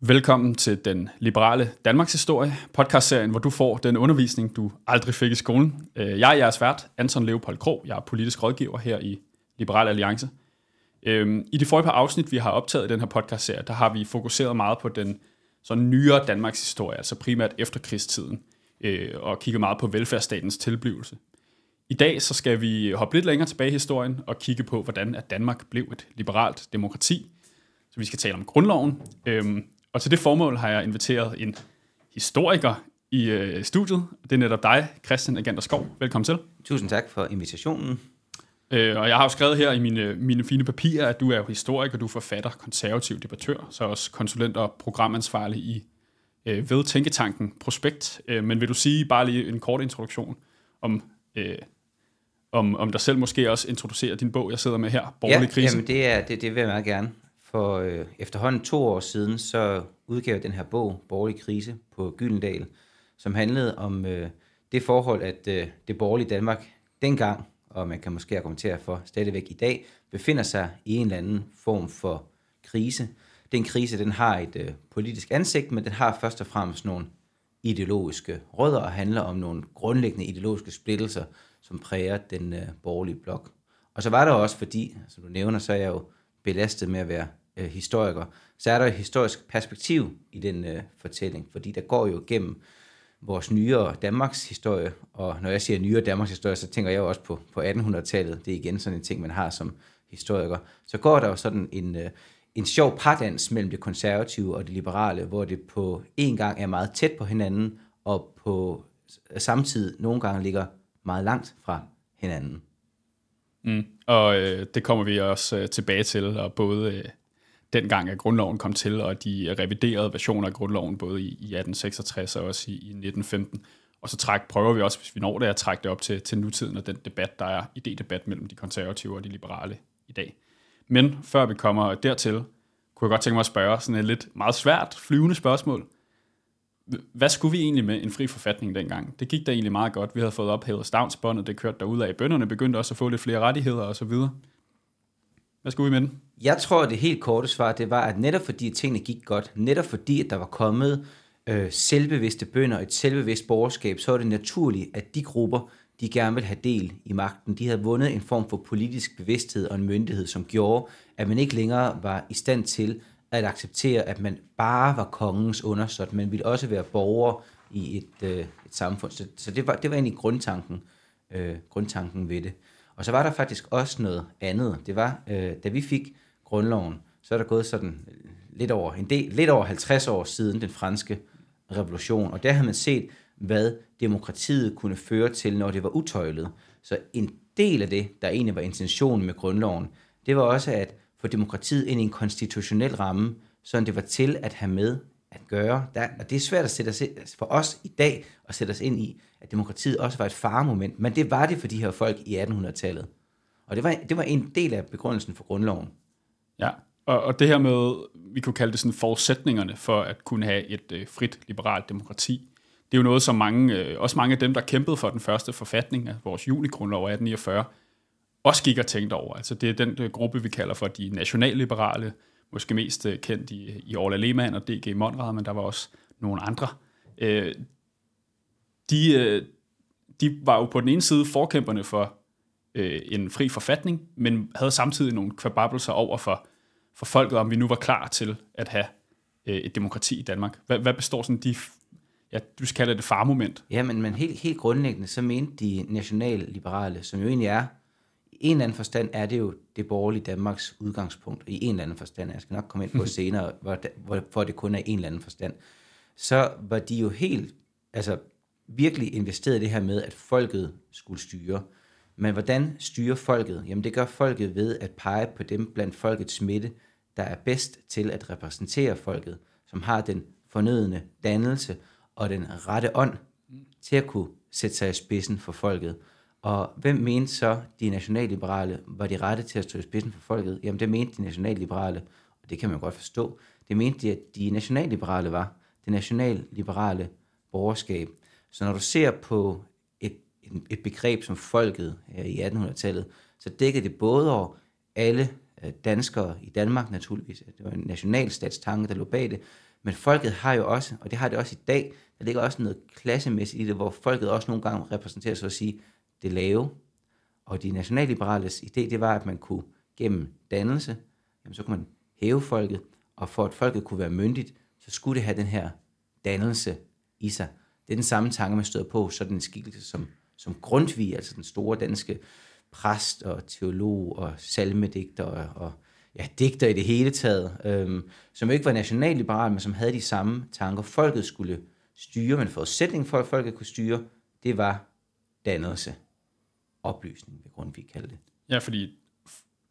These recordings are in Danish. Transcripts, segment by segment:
Velkommen til den liberale Danmarks historie, podcastserien, hvor du får den undervisning, du aldrig fik i skolen. Øh, jeg er jeres vært, Anton Leopold Krog. Jeg er politisk rådgiver her i Liberal Alliance. Øhm, I de forrige par afsnit, vi har optaget i den her podcastserie, der har vi fokuseret meget på den sådan nyere Danmarks historie, altså primært efterkrigstiden, øh, og kigget meget på velfærdsstatens tilblivelse. I dag så skal vi hoppe lidt længere tilbage i historien og kigge på, hvordan at Danmark blev et liberalt demokrati. Så vi skal tale om grundloven, øhm, og til det formål har jeg inviteret en historiker i øh, studiet. Det er netop dig, Christian Agander Skov. Velkommen til. Tusind tak for invitationen. Øh, og jeg har jo skrevet her i mine, mine fine papirer, at du er historiker, du er forfatter, konservativ debattør, så også konsulent og programansvarlig i øh, ved Tænketanken Prospekt. Øh, men vil du sige bare lige en kort introduktion om, øh, om, om dig selv måske også introducere din bog, jeg sidder med her, Borgerlig ja, Krise? Jamen det, er, det, det vil jeg meget gerne. For øh, efterhånden to år siden, så udgav jeg den her bog, Borgerlig Krise, på Gyldendal, som handlede om øh, det forhold, at øh, det borgerlige Danmark dengang, og man kan måske argumentere for stadigvæk i dag, befinder sig i en eller anden form for krise. Den krise, den har et øh, politisk ansigt, men den har først og fremmest nogle ideologiske rødder og handler om nogle grundlæggende ideologiske splittelser, som præger den øh, borgerlige blok. Og så var der også, fordi, som du nævner, så er jeg jo belastet med at være øh, historiker, så er der et historisk perspektiv i den øh, fortælling, fordi der går jo gennem vores nyere Danmarks historie, og når jeg siger nyere Danmarks historie, så tænker jeg jo også på, på 1800-tallet, det er igen sådan en ting, man har som historiker, så går der jo sådan en, øh, en sjov pardans mellem det konservative og det liberale, hvor det på en gang er meget tæt på hinanden, og på samtidig nogle gange ligger meget langt fra hinanden. Mm. Og øh, det kommer vi også øh, tilbage til, og både øh, dengang, at grundloven kom til, og de reviderede versioner af grundloven, både i, i 1866 og også i, i 1915. Og så træk, prøver vi også, hvis vi når det, at trække det op til, til nutiden og den debat, der er idédebat mellem de konservative og de liberale i dag. Men før vi kommer dertil, kunne jeg godt tænke mig at spørge sådan et lidt meget svært flyvende spørgsmål. Hvad skulle vi egentlig med en fri forfatning dengang? Det gik da egentlig meget godt. Vi havde fået ophævet stavnsbåndet, det kørte derud af. Bønderne begyndte også at få lidt flere rettigheder og så videre. Hvad skulle vi med den? Jeg tror, at det helt korte svar, det var, at netop fordi tingene gik godt, netop fordi, at der var kommet øh, selvbevidste bønder, og et selvbevidst borgerskab, så var det naturligt, at de grupper, de gerne vil have del i magten. De havde vundet en form for politisk bevidsthed og en myndighed, som gjorde, at man ikke længere var i stand til at acceptere, at man bare var kongens undersåt, men ville også være borger i et, øh, et samfund. Så, så det, var, det var egentlig grundtanken, øh, grundtanken ved det. Og så var der faktisk også noget andet. Det var, øh, da vi fik grundloven, så er der gået sådan lidt over, en del, lidt over 50 år siden den franske revolution, og der havde man set, hvad demokratiet kunne føre til, når det var utøjlet. Så en del af det, der egentlig var intentionen med grundloven, det var også at få demokratiet ind i en konstitutionel ramme, så det var til at have med at gøre. Der, og det er svært at sætte os, altså for os i dag at sætte os ind i, at demokratiet også var et faremoment, men det var det for de her folk i 1800-tallet. Og det var, det var en del af begrundelsen for grundloven. Ja, og, og det her med, vi kunne kalde det sådan forudsætningerne for at kunne have et øh, frit, liberalt demokrati, det er jo noget, som mange, øh, også mange af dem, der kæmpede for den første forfatning af vores junigrundlov 1849, også gik og tænkte over. Altså det er den øh, gruppe, vi kalder for de nationalliberale, måske mest øh, kendt i, i Orla Lehmann og D.G. Monrad, men der var også nogle andre. Øh, de, øh, de var jo på den ene side forkæmperne for øh, en fri forfatning, men havde samtidig nogle kvababelser over for, for folket, om vi nu var klar til at have øh, et demokrati i Danmark. Hvad, hvad består sådan de, ja, du skal kalde det farmoment? Ja, men, men helt, helt grundlæggende, så mente de nationalliberale, som jo egentlig er, en eller anden forstand er det jo det borgerlige Danmarks udgangspunkt, i en eller anden forstand, jeg skal nok komme ind på senere, hvor, hvor, hvor det kun er en eller anden forstand, så var de jo helt, altså virkelig investeret i det her med, at folket skulle styre. Men hvordan styrer folket? Jamen det gør folket ved at pege på dem blandt folkets smitte, der er bedst til at repræsentere folket, som har den fornødende dannelse og den rette ånd til at kunne sætte sig i spidsen for folket. Og hvem mente så de nationalliberale var de rette til at stå i spidsen for folket? Jamen det mente de nationalliberale, og det kan man godt forstå. Det mente de, at de nationalliberale var det nationalliberale borgerskab. Så når du ser på et, et begreb som folket i 1800-tallet, så dækker det både over alle øh, danskere i Danmark naturligvis. Det var en nationalstatstanke, der lå bag det. Men folket har jo også, og det har det også i dag, der ligger også noget klassemæssigt i det, hvor folket også nogle gange repræsenterer så at sige det lave. Og de nationalliberales idé, det var, at man kunne gennem dannelse, jamen så kunne man hæve folket, og for at folket kunne være myndigt, så skulle det have den her dannelse i sig. Det er den samme tanke, man støder på, sådan en skikkelse som, som Grundtvig, altså den store danske præst og teolog og salmedigter og, og ja, digter i det hele taget, øhm, som ikke var nationalliberal, men som havde de samme tanker. Folket skulle styre, men forudsætningen for, at folket kunne styre, det var dannelse. Oplysning, vil Grundtvig kalde det. Ja, fordi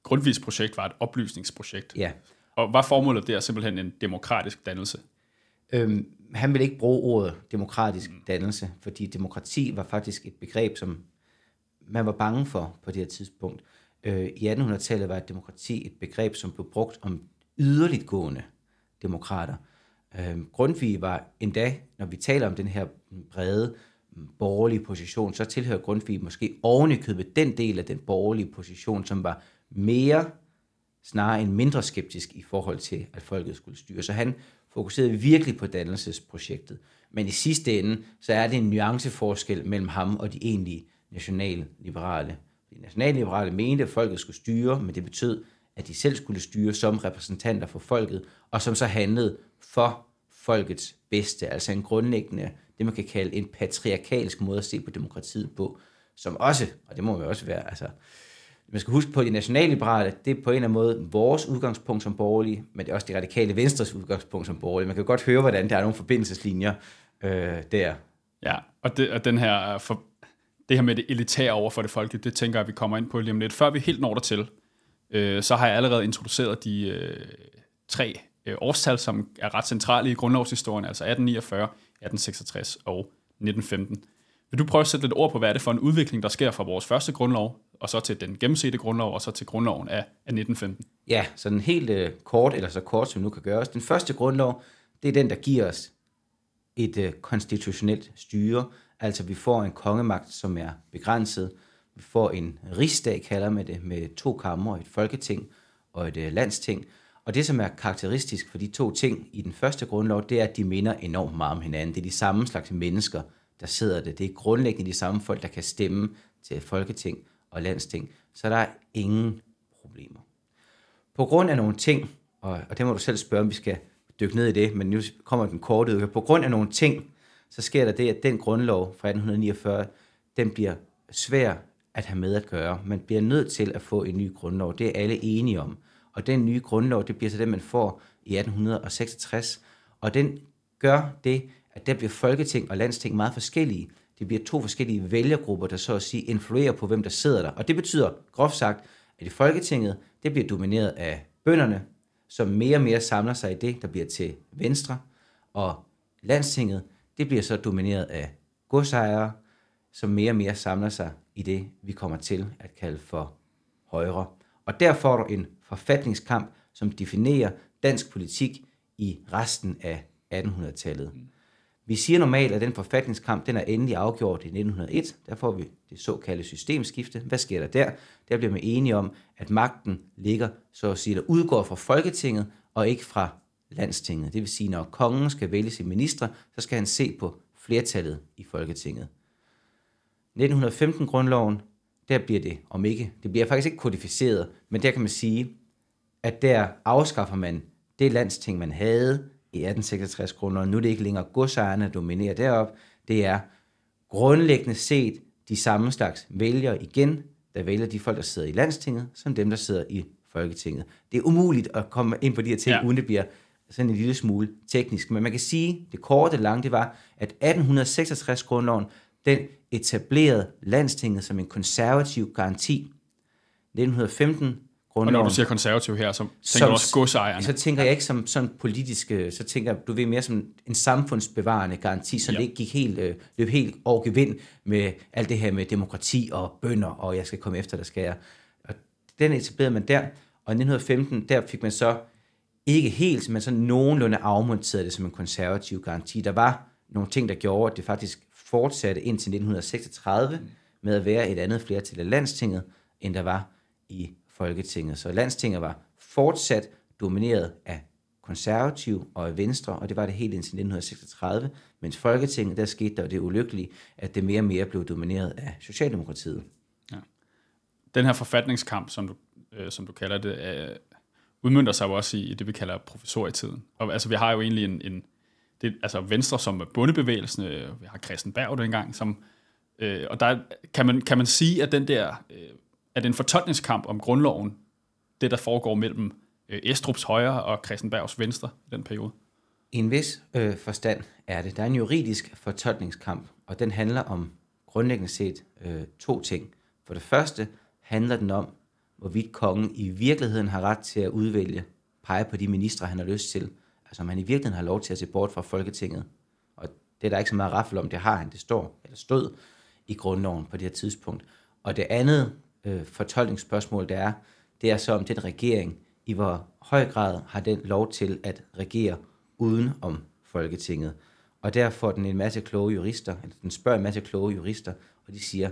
Grundtvigs projekt var et oplysningsprojekt. Ja. Og var formålet der simpelthen en demokratisk dannelse? Øhm, han ville ikke bruge ordet demokratisk dannelse, fordi demokrati var faktisk et begreb, som man var bange for på det her tidspunkt. Øh, I 1800-tallet var et demokrati et begreb, som blev brugt om yderligt gående demokrater. Øh, Grundtvig var endda, når vi taler om den her brede borgerlige position, så tilhører Grundtvig måske ovenikøbet den del af den borgerlige position, som var mere snarere end mindre skeptisk i forhold til, at folket skulle styre. Så han fokuserede virkelig på dannelsesprojektet. Men i sidste ende, så er det en nuanceforskel mellem ham og de egentlige nationalliberale. De nationalliberale mente, at folket skulle styre, men det betød, at de selv skulle styre som repræsentanter for folket, og som så handlede for folkets bedste, altså en grundlæggende, det man kan kalde en patriarkalsk måde at se på demokratiet på, som også, og det må man også være, altså, man skal huske på, at de nationalliberale, det er på en eller anden måde vores udgangspunkt som borgerlige, men det er også de radikale venstres udgangspunkt som borgerlige. Man kan godt høre, hvordan der er nogle forbindelseslinjer øh, der. Ja, og, det, og den her, øh, for, det her med det elitære over for det folkelige, det tænker jeg, at vi kommer ind på lige om lidt. Før vi helt når dertil, øh, så har jeg allerede introduceret de øh, tre øh, årstal, som er ret centrale i grundlovshistorien, altså 1849, 1866 og 1915. Vil du prøve at sætte lidt ord på, hvad er det for en udvikling, der sker fra vores første grundlov, og så til den gennemsete grundlov, og så til grundloven af, af 1915? Ja, så den helt øh, kort, eller så kort som nu kan gøres. Den første grundlov, det er den, der giver os et øh, konstitutionelt styre, altså vi får en kongemagt, som er begrænset. Vi får en rigsdag, kalder man det, med to kammer, et folketing og et øh, landsting. Og det, som er karakteristisk for de to ting i den første grundlov, det er, at de minder enormt meget om hinanden. Det er de samme slags mennesker, der sidder det. Det er grundlæggende de samme folk, der kan stemme til folketing og landsting. Så der er ingen problemer. På grund af nogle ting, og, og det må du selv spørge, om vi skal dykke ned i det, men nu kommer den korte udgave. På grund af nogle ting, så sker der det, at den grundlov fra 1849, den bliver svær at have med at gøre. Man bliver nødt til at få en ny grundlov. Det er alle enige om. Og den nye grundlov, det bliver så den, man får i 1866. Og den gør det, at der bliver Folketing og Landsting meget forskellige. Det bliver to forskellige vælgergrupper, der så at sige influerer på, hvem der sidder der. Og det betyder, groft sagt, at i Folketinget, det bliver domineret af bønderne, som mere og mere samler sig i det, der bliver til venstre. Og Landstinget, det bliver så domineret af godsejere, som mere og mere samler sig i det, vi kommer til at kalde for højre. Og der får du en forfatningskamp, som definerer dansk politik i resten af 1800-tallet. Vi siger normalt, at den forfatningskamp den er endelig afgjort i 1901. Der får vi det såkaldte systemskifte. Hvad sker der der? Der bliver man enige om, at magten ligger, så at sige, der udgår fra Folketinget og ikke fra landstinget. Det vil sige, når kongen skal vælge sin ministre, så skal han se på flertallet i Folketinget. 1915-grundloven, der bliver det, om ikke, det bliver faktisk ikke kodificeret, men der kan man sige, at der afskaffer man det landsting, man havde i 1866-grundloven. Nu er det ikke længere godsejerne, der dominerer derop. Det er grundlæggende set de samme slags vælgere igen, der vælger de folk, der sidder i landstinget, som dem, der sidder i Folketinget. Det er umuligt at komme ind på de her ting, ja. uden det bliver sådan en lille smule teknisk. Men man kan sige, det korte lange, det var, at 1866-grundloven, den etablerede landstinget som en konservativ garanti. 1915 grundloven. Og når du siger konservativ her, så tænker som, du også godsejerne. Så tænker jeg ikke som sådan politisk, så tænker jeg, du ved mere som en samfundsbevarende garanti, så ja. det ikke gik helt, øh, løb helt over gevind med alt det her med demokrati og bønder, og jeg skal komme efter, der skal jeg. Og den etablerede man der, og i 1915, der fik man så ikke helt, men så nogenlunde afmonteret det som en konservativ garanti. Der var nogle ting, der gjorde, at det faktisk fortsatte indtil 1936 med at være et andet flertal af landstinget, end der var i Folketinget. Så landstinget var fortsat domineret af konservativ og af venstre, og det var det helt indtil 1936, mens Folketinget, der skete der det ulykkelige, at det mere og mere blev domineret af Socialdemokratiet. Ja. Den her forfatningskamp, som du, øh, som du kalder det, øh, udmyndter sig jo også i, i det, vi kalder professorietiden. Og altså, vi har jo egentlig en, en det, altså Venstre som bundebevægelsen, øh, vi har Christian Berg dengang, som, øh, og der kan man, kan man sige, at den der, øh, at en fortolkningskamp om grundloven, det der foregår mellem øh, Estrups højre og Christian Bergs venstre i den periode? I en vis øh, forstand er det. Der er en juridisk fortolkningskamp, og den handler om grundlæggende set øh, to ting. For det første handler den om, hvorvidt kongen i virkeligheden har ret til at udvælge, pege på de ministre, han har lyst til. Altså om han i virkeligheden har lov til at se bort fra Folketinget. Og det er der ikke så meget raffel om, det har han, det står, eller stod i grundloven på det her tidspunkt. Og det andet øh, fortolkningsspørgsmål, der er, det er så om den regering, i hvor høj grad har den lov til at regere uden om Folketinget. Og der får den en masse kloge jurister, eller den spørger en masse kloge jurister, og de siger,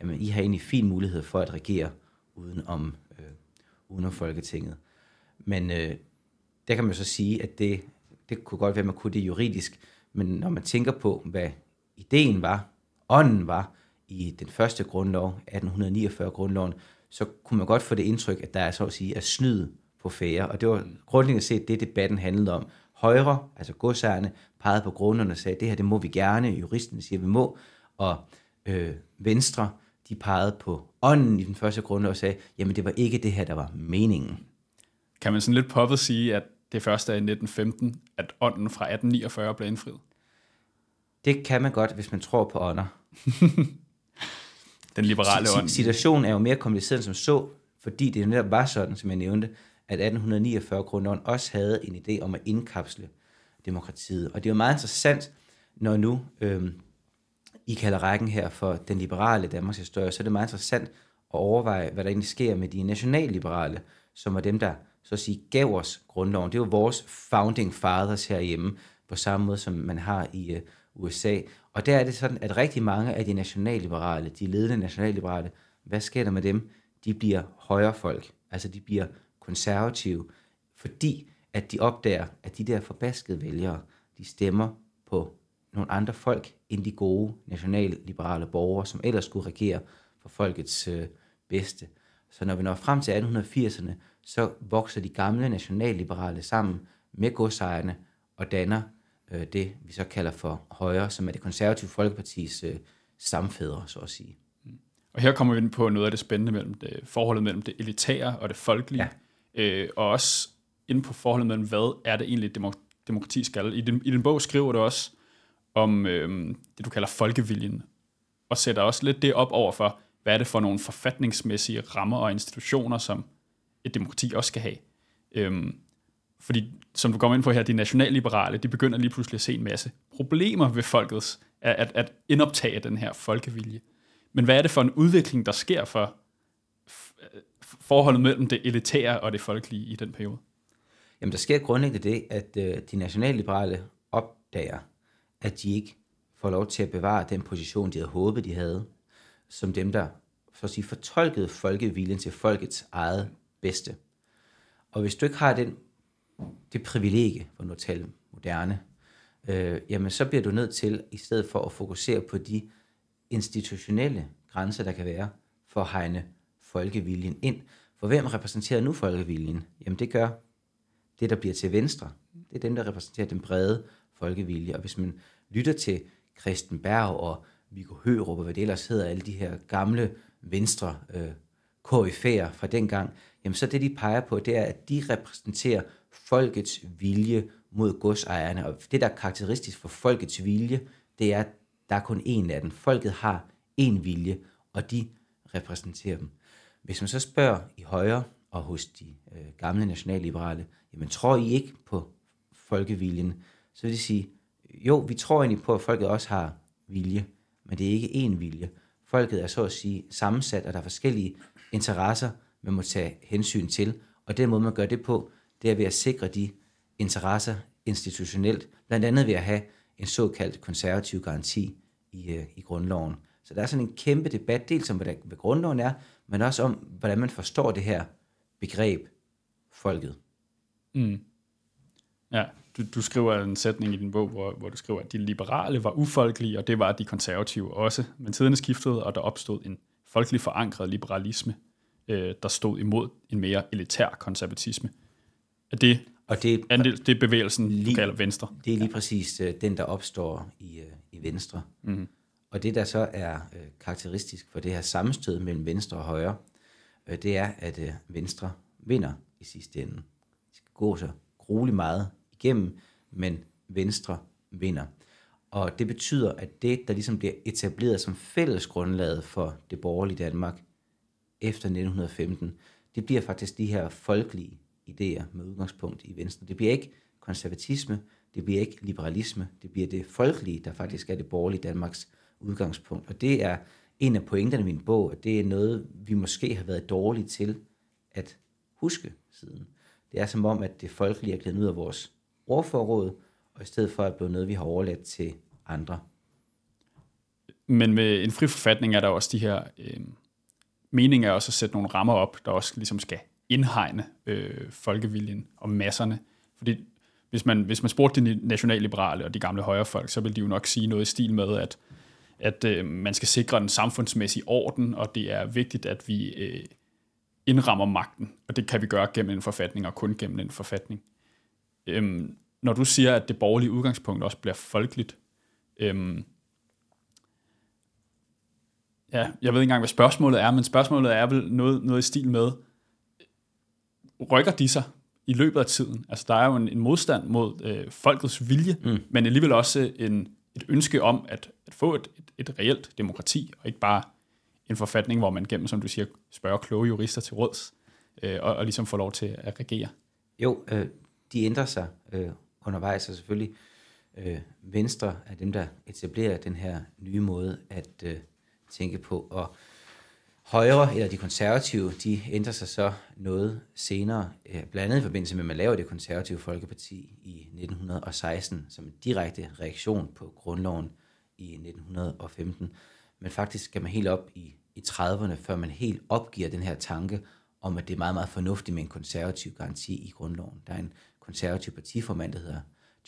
jamen I har egentlig fin mulighed for at regere uden om, øh, uden om Folketinget. Men øh, der kan man så sige, at det, det kunne godt være, at man kunne det juridisk, men når man tænker på, hvad ideen var, ånden var i den første grundlov, 1849-grundloven, så kunne man godt få det indtryk, at der er så at sige er snyd på fære. Og det var grundlæggende set det, debatten handlede om. Højre, altså godsejerne, pegede på grunderne og sagde, det her det må vi gerne, juristen siger, vi må. Og øh, Venstre, de pegede på ånden i den første grundlov og sagde, jamen det var ikke det her, der var meningen. Kan man sådan lidt poppet sige, at det første er i 1915, at ånden fra 1849 blev indfriet? Det kan man godt, hvis man tror på ånder. den liberale ånd. Situationen er jo mere kompliceret som så, fordi det netop var sådan, som jeg nævnte, at 1849-grundloven også havde en idé om at indkapsle demokratiet. Og det er jo meget interessant, når nu øhm, I kalder rækken her for den liberale Danmarks historie, så er det meget interessant at overveje, hvad der egentlig sker med de nationalliberale, som er dem, der så at sige, gav os grundloven. Det var vores founding fathers herhjemme, på samme måde som man har i øh, USA. Og der er det sådan, at rigtig mange af de nationalliberale, de ledende nationalliberale, hvad sker der med dem? De bliver højrefolk, altså de bliver konservative, fordi at de opdager, at de der forbaskede vælgere, de stemmer på nogle andre folk end de gode nationalliberale borgere, som ellers skulle regere for folkets øh, bedste. Så når vi når frem til 1880'erne, så vokser de gamle nationalliberale sammen med godsejerne og danner øh, det, vi så kalder for højre, som er det konservative folkepartis øh, stamfædre, så at sige. Og her kommer vi ind på noget af det spændende mellem det, forholdet mellem det elitære og det folkelige. Ja øh, og også ind på forholdet mellem, hvad er det egentlig, demok- demokrati skal. I din, I din bog skriver du også om øh, det, du kalder folkeviljen, og sætter også lidt det op over for, hvad er det for nogle forfatningsmæssige rammer og institutioner, som et demokrati også skal have. Øhm, fordi, som du kommer ind på her, de nationalliberale, de begynder lige pludselig at se en masse problemer ved folkets, at, at, at indoptage den her folkevilje. Men hvad er det for en udvikling, der sker for forholdet mellem det elitære og det folkelige i den periode? Jamen, der sker grundlæggende det, at øh, de nationalliberale opdager, at de ikke får lov til at bevare den position, de havde håbet, de havde, som dem, der for at sige, fortolkede folkeviljen til folkets eget bedste. Og hvis du ikke har den, det privilegie, for nu at tale moderne, øh, jamen så bliver du nødt til, i stedet for at fokusere på de institutionelle grænser, der kan være, for at hegne folkeviljen ind. For hvem repræsenterer nu folkeviljen? Jamen det gør det, der bliver til venstre. Det er dem, der repræsenterer den brede folkevilje. Og hvis man lytter til Christen Berg og Viggo Hørup og hvad det ellers hedder, alle de her gamle venstre øh, KF'er fra dengang, jamen så det, de peger på, det er, at de repræsenterer folkets vilje mod godsejerne. Og det, der er karakteristisk for folkets vilje, det er, at der er kun én af dem. Folket har én vilje, og de repræsenterer dem. Hvis man så spørger i højre og hos de øh, gamle nationalliberale, jamen tror I ikke på folkeviljen? Så vil de sige, jo, vi tror egentlig på, at folket også har vilje, men det er ikke én vilje. Folket er så at sige sammensat, og der er forskellige interesser, man må tage hensyn til, og den måde, man gør det på, det er ved at sikre de interesser institutionelt, blandt andet ved at have en såkaldt konservativ garanti i, øh, i grundloven. Så der er sådan en kæmpe debat, dels om, hvad, hvad grundloven er, men også om, hvordan man forstår det her begreb folket. Mm. Ja, du, du skriver en sætning i din bog, hvor, hvor du skriver, at de liberale var ufolkelige, og det var de konservative også. Men tiderne skiftede, og der opstod en folkelig forankret liberalisme, øh, der stod imod en mere elitær konservatisme. Er det, og det, er det, er bevægelsen, lige, kalder Venstre? Det er lige ja. præcis øh, den, der opstår i, øh, i Venstre. Mm-hmm. Og det, der så er øh, karakteristisk for det her sammenstød mellem Venstre og Højre, øh, det er, at øh, Venstre vinder i sidste ende. Det skal gå så grueligt meget igennem, men Venstre vinder. Og det betyder, at det, der ligesom bliver etableret som fælles grundlaget for det borgerlige Danmark efter 1915, det bliver faktisk de her folkelige idéer med udgangspunkt i Venstre. Det bliver ikke konservatisme, det bliver ikke liberalisme, det bliver det folkelige, der faktisk er det borgerlige Danmarks udgangspunkt. Og det er en af pointerne i min bog, at det er noget, vi måske har været dårlige til at huske siden. Det er som om, at det folkelige er glædet ud af vores ordforråd, og i stedet for at blive noget, vi har overladt til andre. Men med en fri forfatning er der også de her øh, meninger er også at sætte nogle rammer op, der også ligesom skal indhegne øh, folkeviljen og masserne. Fordi hvis man, hvis man spurgte de nationalliberale og de gamle højrefolk, så vil de jo nok sige noget i stil med, at, at øh, man skal sikre en samfundsmæssig orden, og det er vigtigt, at vi øh, indrammer magten, og det kan vi gøre gennem en forfatning, og kun gennem en forfatning. Øhm, når du siger, at det borgerlige udgangspunkt også bliver folkeligt, øhm, ja, jeg ved ikke engang, hvad spørgsmålet er, men spørgsmålet er vel noget, noget i stil med, rykker de sig i løbet af tiden? Altså, der er jo en, en modstand mod øh, folkets vilje, mm. men alligevel også en, et ønske om at, at få et, et, et reelt demokrati, og ikke bare en forfatning, hvor man gennem, som du siger, spørger kloge jurister til råds, øh, og, og ligesom får lov til at regere. Jo, øh, de ændrer sig øh, undervejs, og selvfølgelig øh, Venstre er dem, der etablerer den her nye måde at øh, tænke på, og Højre, eller de konservative, de ændrer sig så noget senere, øh, blandt andet i forbindelse med, at man laver det konservative Folkeparti i 1916, som en direkte reaktion på grundloven i 1915. Men faktisk skal man helt op i, i 30'erne, før man helt opgiver den her tanke om, at det er meget, meget fornuftigt med en konservativ garanti i grundloven. Der er en konservativ partiformand, der hedder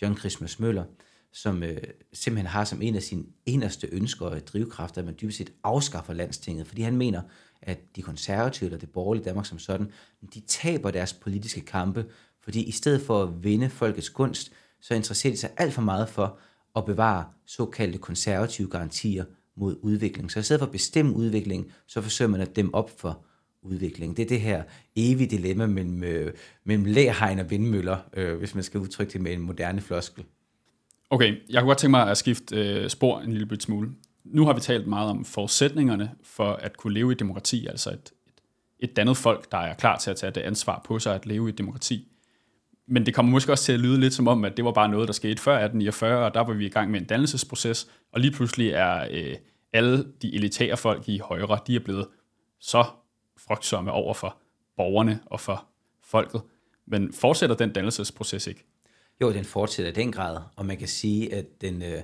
John Christmas Møller, som øh, simpelthen har som en af sine inderste ønsker og drivkræfter, at man dybest set afskaffer landstinget, fordi han mener, at de konservative eller det borgerlige Danmark som sådan, de taber deres politiske kampe, fordi i stedet for at vinde folkets gunst, så interesserer de sig alt for meget for at bevare såkaldte konservative garantier mod udvikling. Så i stedet for at bestemme udvikling, så forsøger man at dem op for udvikling. Det er det her evige dilemma mellem, øh, mellem læhegn og vindmøller, øh, hvis man skal udtrykke det med en moderne floskel. Okay, jeg kunne godt tænke mig at skifte øh, spor en lille smule. Nu har vi talt meget om forudsætningerne for at kunne leve i demokrati, altså et, et, et dannet folk, der er klar til at tage det ansvar på sig at leve i demokrati. Men det kommer måske også til at lyde lidt som om, at det var bare noget, der skete før 1849, og der var vi i gang med en dannelsesproces, og lige pludselig er øh, alle de elitære folk i højre, de er blevet så frygtsomme over for borgerne og for folket. Men fortsætter den dannelsesproces ikke? Jo, den fortsætter i den grad, og man kan sige, at den, øh,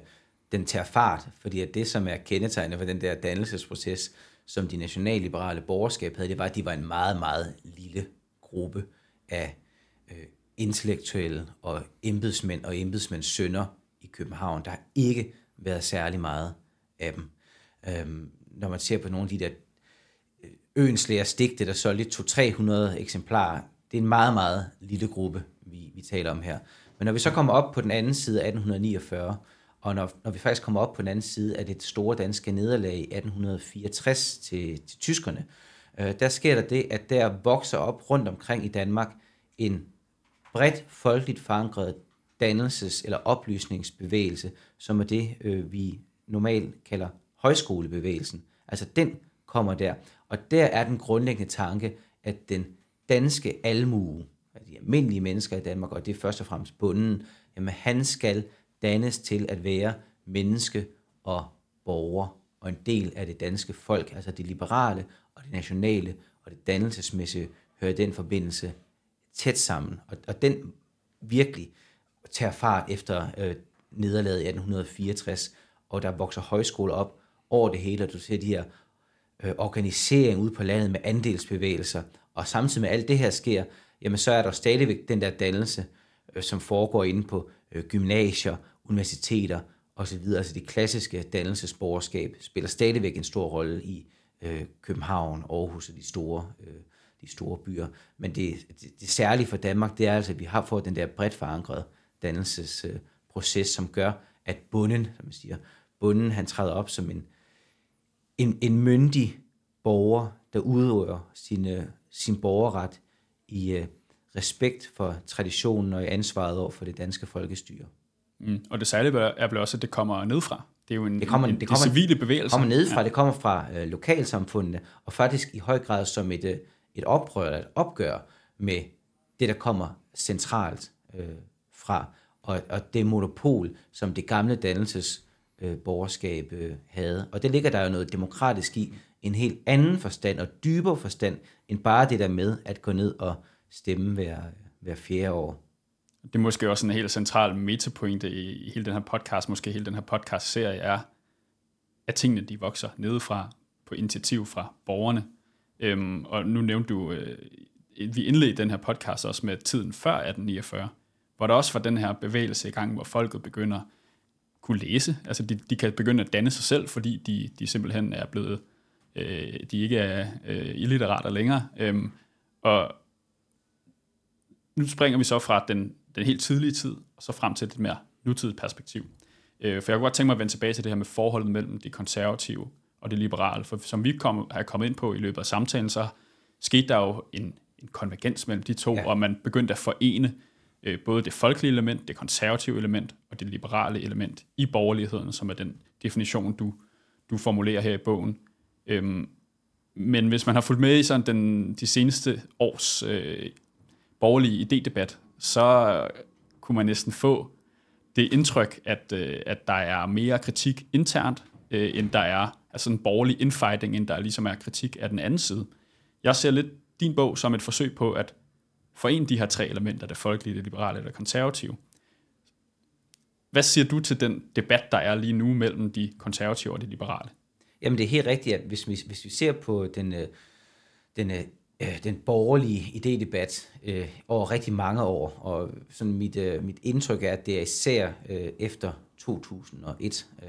den tager fart, fordi at det, som er kendetegnende for den der dannelsesproces, som de nationalliberale borgerskab havde, det var, at de var en meget, meget lille gruppe af øh, intellektuelle og embedsmænd og embedsmænds sønner i København. Der har ikke været særlig meget af dem. Øhm, når man ser på nogle af de der øens lærer stigte, der solgte 200-300 eksemplarer, det er en meget, meget lille gruppe, vi, vi taler om her. Men når vi så kommer op på den anden side af 1849, og når, når vi faktisk kommer op på den anden side af det store danske nederlag i 1864 til, til tyskerne, øh, der sker der det, at der vokser op rundt omkring i Danmark en bredt folkeligt forankret dannelses- eller oplysningsbevægelse, som er det, øh, vi normalt kalder højskolebevægelsen. Altså den kommer der. Og der er den grundlæggende tanke, at den danske almue, de almindelige mennesker i Danmark, og det er først og fremmest bunden, jamen han skal dannes til at være menneske og borger, og en del af det danske folk, altså det liberale og det nationale og det dannelsesmæssige, hører den forbindelse tæt sammen. Og, og den virkelig tager fart efter øh, nederlaget i 1864, og der vokser højskoler op over det hele, og du ser de her øh, organisering ude på landet med andelsbevægelser, og samtidig med alt det her sker, jamen så er der stadigvæk den der dannelse, øh, som foregår inde på øh, gymnasier, universiteter osv. Altså det klassiske dannelsesborgerskab spiller stadigvæk en stor rolle i øh, København, Aarhus og de store, øh, de store byer. Men det, det, det særlige for Danmark, det er altså, at vi har fået den der bredt forankrede dannelsesproces, øh, som gør, at bunden, som man siger, bunden han træder op som en, en, en myndig borger, der udøver sin, øh, sin borgerret i øh, respekt for traditionen og i ansvaret over for det danske folkestyre. Mm. Og det særlige er vel også, at det kommer nedfra. Det er jo en, det kommer, en, det kommer, civile bevægelse. Det kommer nedefra, ja. det kommer fra øh, lokalsamfundene, og faktisk i høj grad som et, øh, et oprør eller et opgør med det, der kommer centralt øh, fra, og, og det monopol, som det gamle dannelses øh, borgerskab øh, havde. Og det ligger der jo noget demokratisk i, en helt anden forstand og dybere forstand, end bare det der med at gå ned og stemme hver, hver fjerde år. Det er måske også en helt central metapointe i, i hele den her podcast, måske hele den her podcast-serie, er, at tingene de vokser nedefra på initiativ fra borgerne. Øhm, og nu nævnte du, øh, vi indledte den her podcast også med tiden før 1849, hvor der også var den her bevægelse i gang, hvor folket begynder kunne læse. Altså de, de kan begynde at danne sig selv, fordi de, de simpelthen er blevet, øh, de ikke er øh, illiterater længere. Øhm, og nu springer vi så fra den, den helt tidlige tid, og så frem til et mere nutidigt perspektiv. Øh, for jeg kunne godt tænke mig at vende tilbage til det her med forholdet mellem det konservative og det liberale. For som vi kom, har kommet ind på i løbet af samtalen, så skete der jo en, en konvergens mellem de to, ja. og man begyndte at forene øh, både det folkelige element, det konservative element og det liberale element i borgerligheden, som er den definition, du, du formulerer her i bogen. Øhm, men hvis man har fulgt med i sådan den, de seneste års øh, borgerlige idédebat, så kunne man næsten få det indtryk, at, øh, at der er mere kritik internt, øh, end der er altså en borgerlig infighting, end der ligesom er kritik af den anden side. Jeg ser lidt din bog som et forsøg på at forene de her tre elementer, det folkelige, det liberale og det konservative. Hvad siger du til den debat, der er lige nu mellem de konservative og de liberale? Jamen det er helt rigtigt, at hvis vi, hvis vi ser på den, øh, den, øh, øh, den borgerlige idédebat øh, over rigtig mange år, og sådan mit, øh, mit indtryk er, at det er især øh, efter 2001, øh,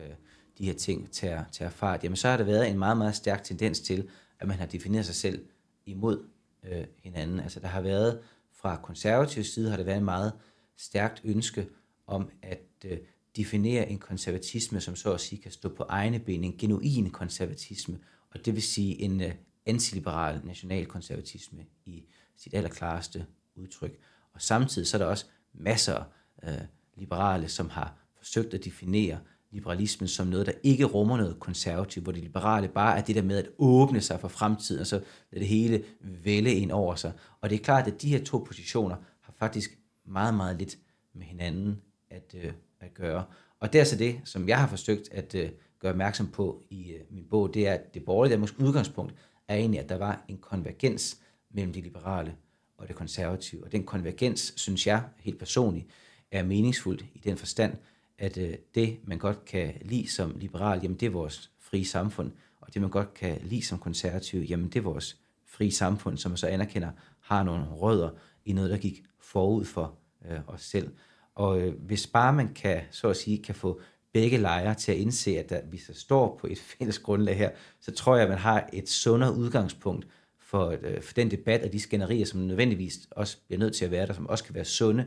de her ting tager, tager fart, jamen så har der været en meget, meget stærk tendens til, at man har defineret sig selv imod øh, hinanden. Altså der har været fra konservativ side har det været en meget stærkt ønske om at øh, definere en konservatisme, som så at sige kan stå på egne ben, en genuin konservatisme, og det vil sige en øh, antiliberal nationalkonservatisme i sit allerklareste udtryk. Og samtidig så er der også masser af øh, liberale, som har forsøgt at definere liberalismen som noget, der ikke rummer noget konservativt, hvor det liberale bare er det der med at åbne sig for fremtiden, og så lade det hele vælge ind over sig. Og det er klart, at de her to positioner har faktisk meget, meget lidt med hinanden at, øh, at gøre. Og det er så det, som jeg har forsøgt at øh, gøre opmærksom på i øh, min bog, det er, at det borgerlige Danmarks udgangspunkt er egentlig, at der var en konvergens mellem de liberale og det konservative. Og den konvergens, synes jeg helt personligt, er meningsfuldt i den forstand, at øh, det, man godt kan lide som liberal, jamen det er vores frie samfund, og det, man godt kan lide som konservativ, jamen det er vores frie samfund, som man så anerkender, har nogle rødder i noget, der gik forud for øh, os selv. Og øh, hvis bare man kan, så at sige, kan få begge lejre til at indse, at der, vi så står på et fælles grundlag her, så tror jeg, at man har et sundere udgangspunkt for, øh, for den debat og de skænderier, som nødvendigvis også bliver nødt til at være der, som også kan være sunde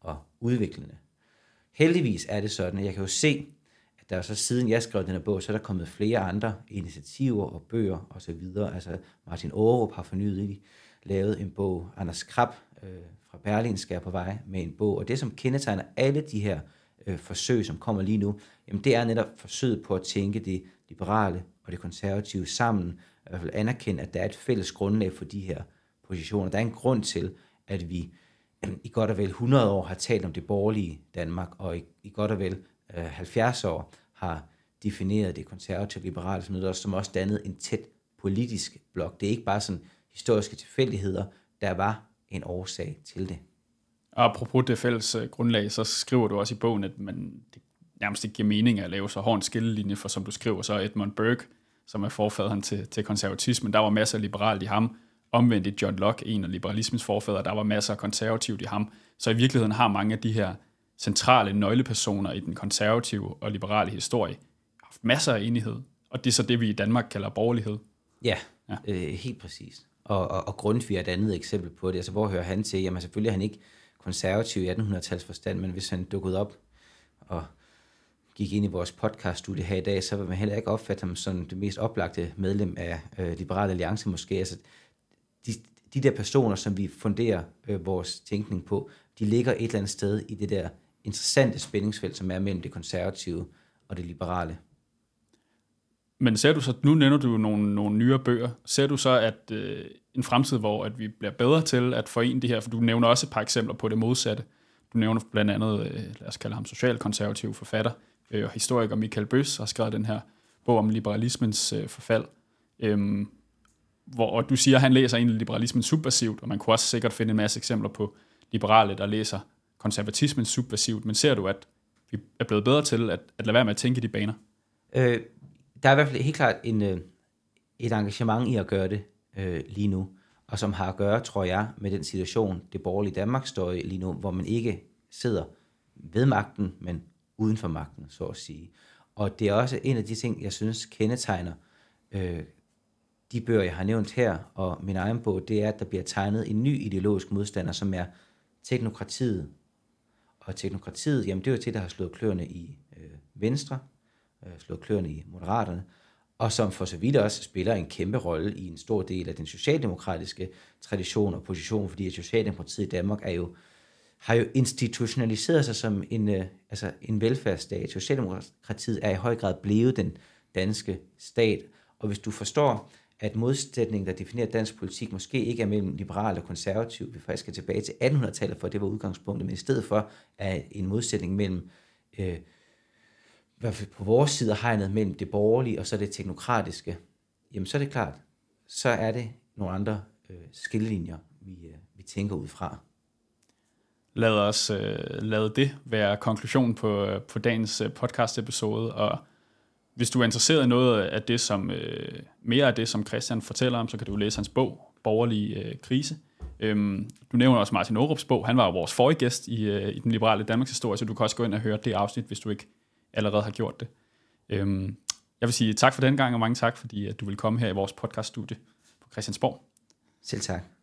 og udviklende. Heldigvis er det sådan, at jeg kan jo se, at der så siden jeg skrev den her bog, så er der kommet flere andre initiativer og bøger osv. Altså Martin Aarup har fornyet lavet en bog, Anders Krab øh, fra Berlin skal på vej med en bog, og det som kendetegner alle de her øh, forsøg, som kommer lige nu, jamen det er netop forsøget på at tænke det liberale og det konservative sammen, i hvert fald anerkende, at der er et fælles grundlag for de her positioner. Der er en grund til, at vi i godt og vel 100 år har talt om det borgerlige Danmark, og i, i godt og vel øh, 70 år har defineret det konservative liberale som noget, som også dannede en tæt politisk blok. Det er ikke bare sådan historiske tilfældigheder, der var en årsag til det. Og apropos det fælles øh, grundlag, så skriver du også i bogen, at man, det nærmest ikke giver mening at lave så hård en skillelinje, for som du skriver, så Edmund Burke som er forfaderen til, til konservatismen. Der var masser af liberalt i ham. Omvendt i John Locke, en af liberalismens forfædre, der var masser af konservativt i ham. Så i virkeligheden har mange af de her centrale nøglepersoner i den konservative og liberale historie haft masser af enighed. Og det er så det, vi i Danmark kalder borgerlighed. Ja, ja. Øh, helt præcis. Og, og, og Grundtvig er et andet eksempel på det. Altså, hvor hører han til? Jamen, selvfølgelig er han ikke konservativ i 1800-tals forstand, men hvis han dukkede op og gik ind i vores podcaststudie her i dag, så vil man heller ikke opfatte ham som det mest oplagte medlem af øh, Liberal Alliance måske. Altså, de, de der personer, som vi funderer øh, vores tænkning på, de ligger et eller andet sted i det der interessante spændingsfelt, som er mellem det konservative og det liberale. Men ser du så, nu nævner du nogle, nogle nyere bøger, ser du så, at øh, en fremtid, hvor at vi bliver bedre til at forene det her, for du nævner også et par eksempler på det modsatte. Du nævner blandt andet, øh, lad os kalde ham socialkonservativ forfatter øh, og historiker Michael Bøs har skrevet den her bog om liberalismens øh, forfald. Øhm, hvor og du siger, at han læser egentlig liberalismen subversivt, og man kunne også sikkert finde en masse eksempler på liberale, der læser konservatismen subversivt, men ser du, at vi er blevet bedre til at, at lade være med at tænke i de baner? Øh, der er i hvert fald helt klart en, øh, et engagement i at gøre det øh, lige nu, og som har at gøre, tror jeg, med den situation, det borgerlige Danmark står i lige nu, hvor man ikke sidder ved magten, men uden for magten, så at sige. Og det er også en af de ting, jeg synes kendetegner øh, de bøger, jeg har nævnt her, og min egen bog, det er, at der bliver tegnet en ny ideologisk modstander, som er teknokratiet. Og teknokratiet, jamen det er jo det, der har slået kløerne i øh, Venstre, øh, slået kløerne i Moderaterne, og som for så vidt også spiller en kæmpe rolle i en stor del af den socialdemokratiske tradition og position, fordi at Socialdemokratiet i Danmark er jo, har jo institutionaliseret sig som en, øh, altså en velfærdsstat. Socialdemokratiet er i høj grad blevet den danske stat, og hvis du forstår, at modsætningen, der definerer dansk politik, måske ikke er mellem liberal og konservativ, vi faktisk skal tilbage til 1800-tallet, for det var udgangspunktet, men i stedet for er en modsætning mellem øh, i hvert fald på vores side af hegnet mellem det borgerlige og så det teknokratiske, jamen så er det klart, så er det nogle andre øh, skillelinjer, vi, øh, vi tænker ud fra. Lad os øh, lade det være konklusionen på, øh, på dagens øh, podcast episode, og hvis du er interesseret i noget af det, som øh, mere af det, som Christian fortæller om, så kan du læse hans bog, Borgerlig øh, Krise. Øhm, du nævner også Martin Aarups bog. Han var jo vores forrige gæst i, øh, i den liberale Danmarks historie, så du kan også gå ind og høre det afsnit, hvis du ikke allerede har gjort det. Øhm, jeg vil sige tak for den gang, og mange tak, fordi at du vil komme her i vores podcaststudie på Christiansborg. Selv tak.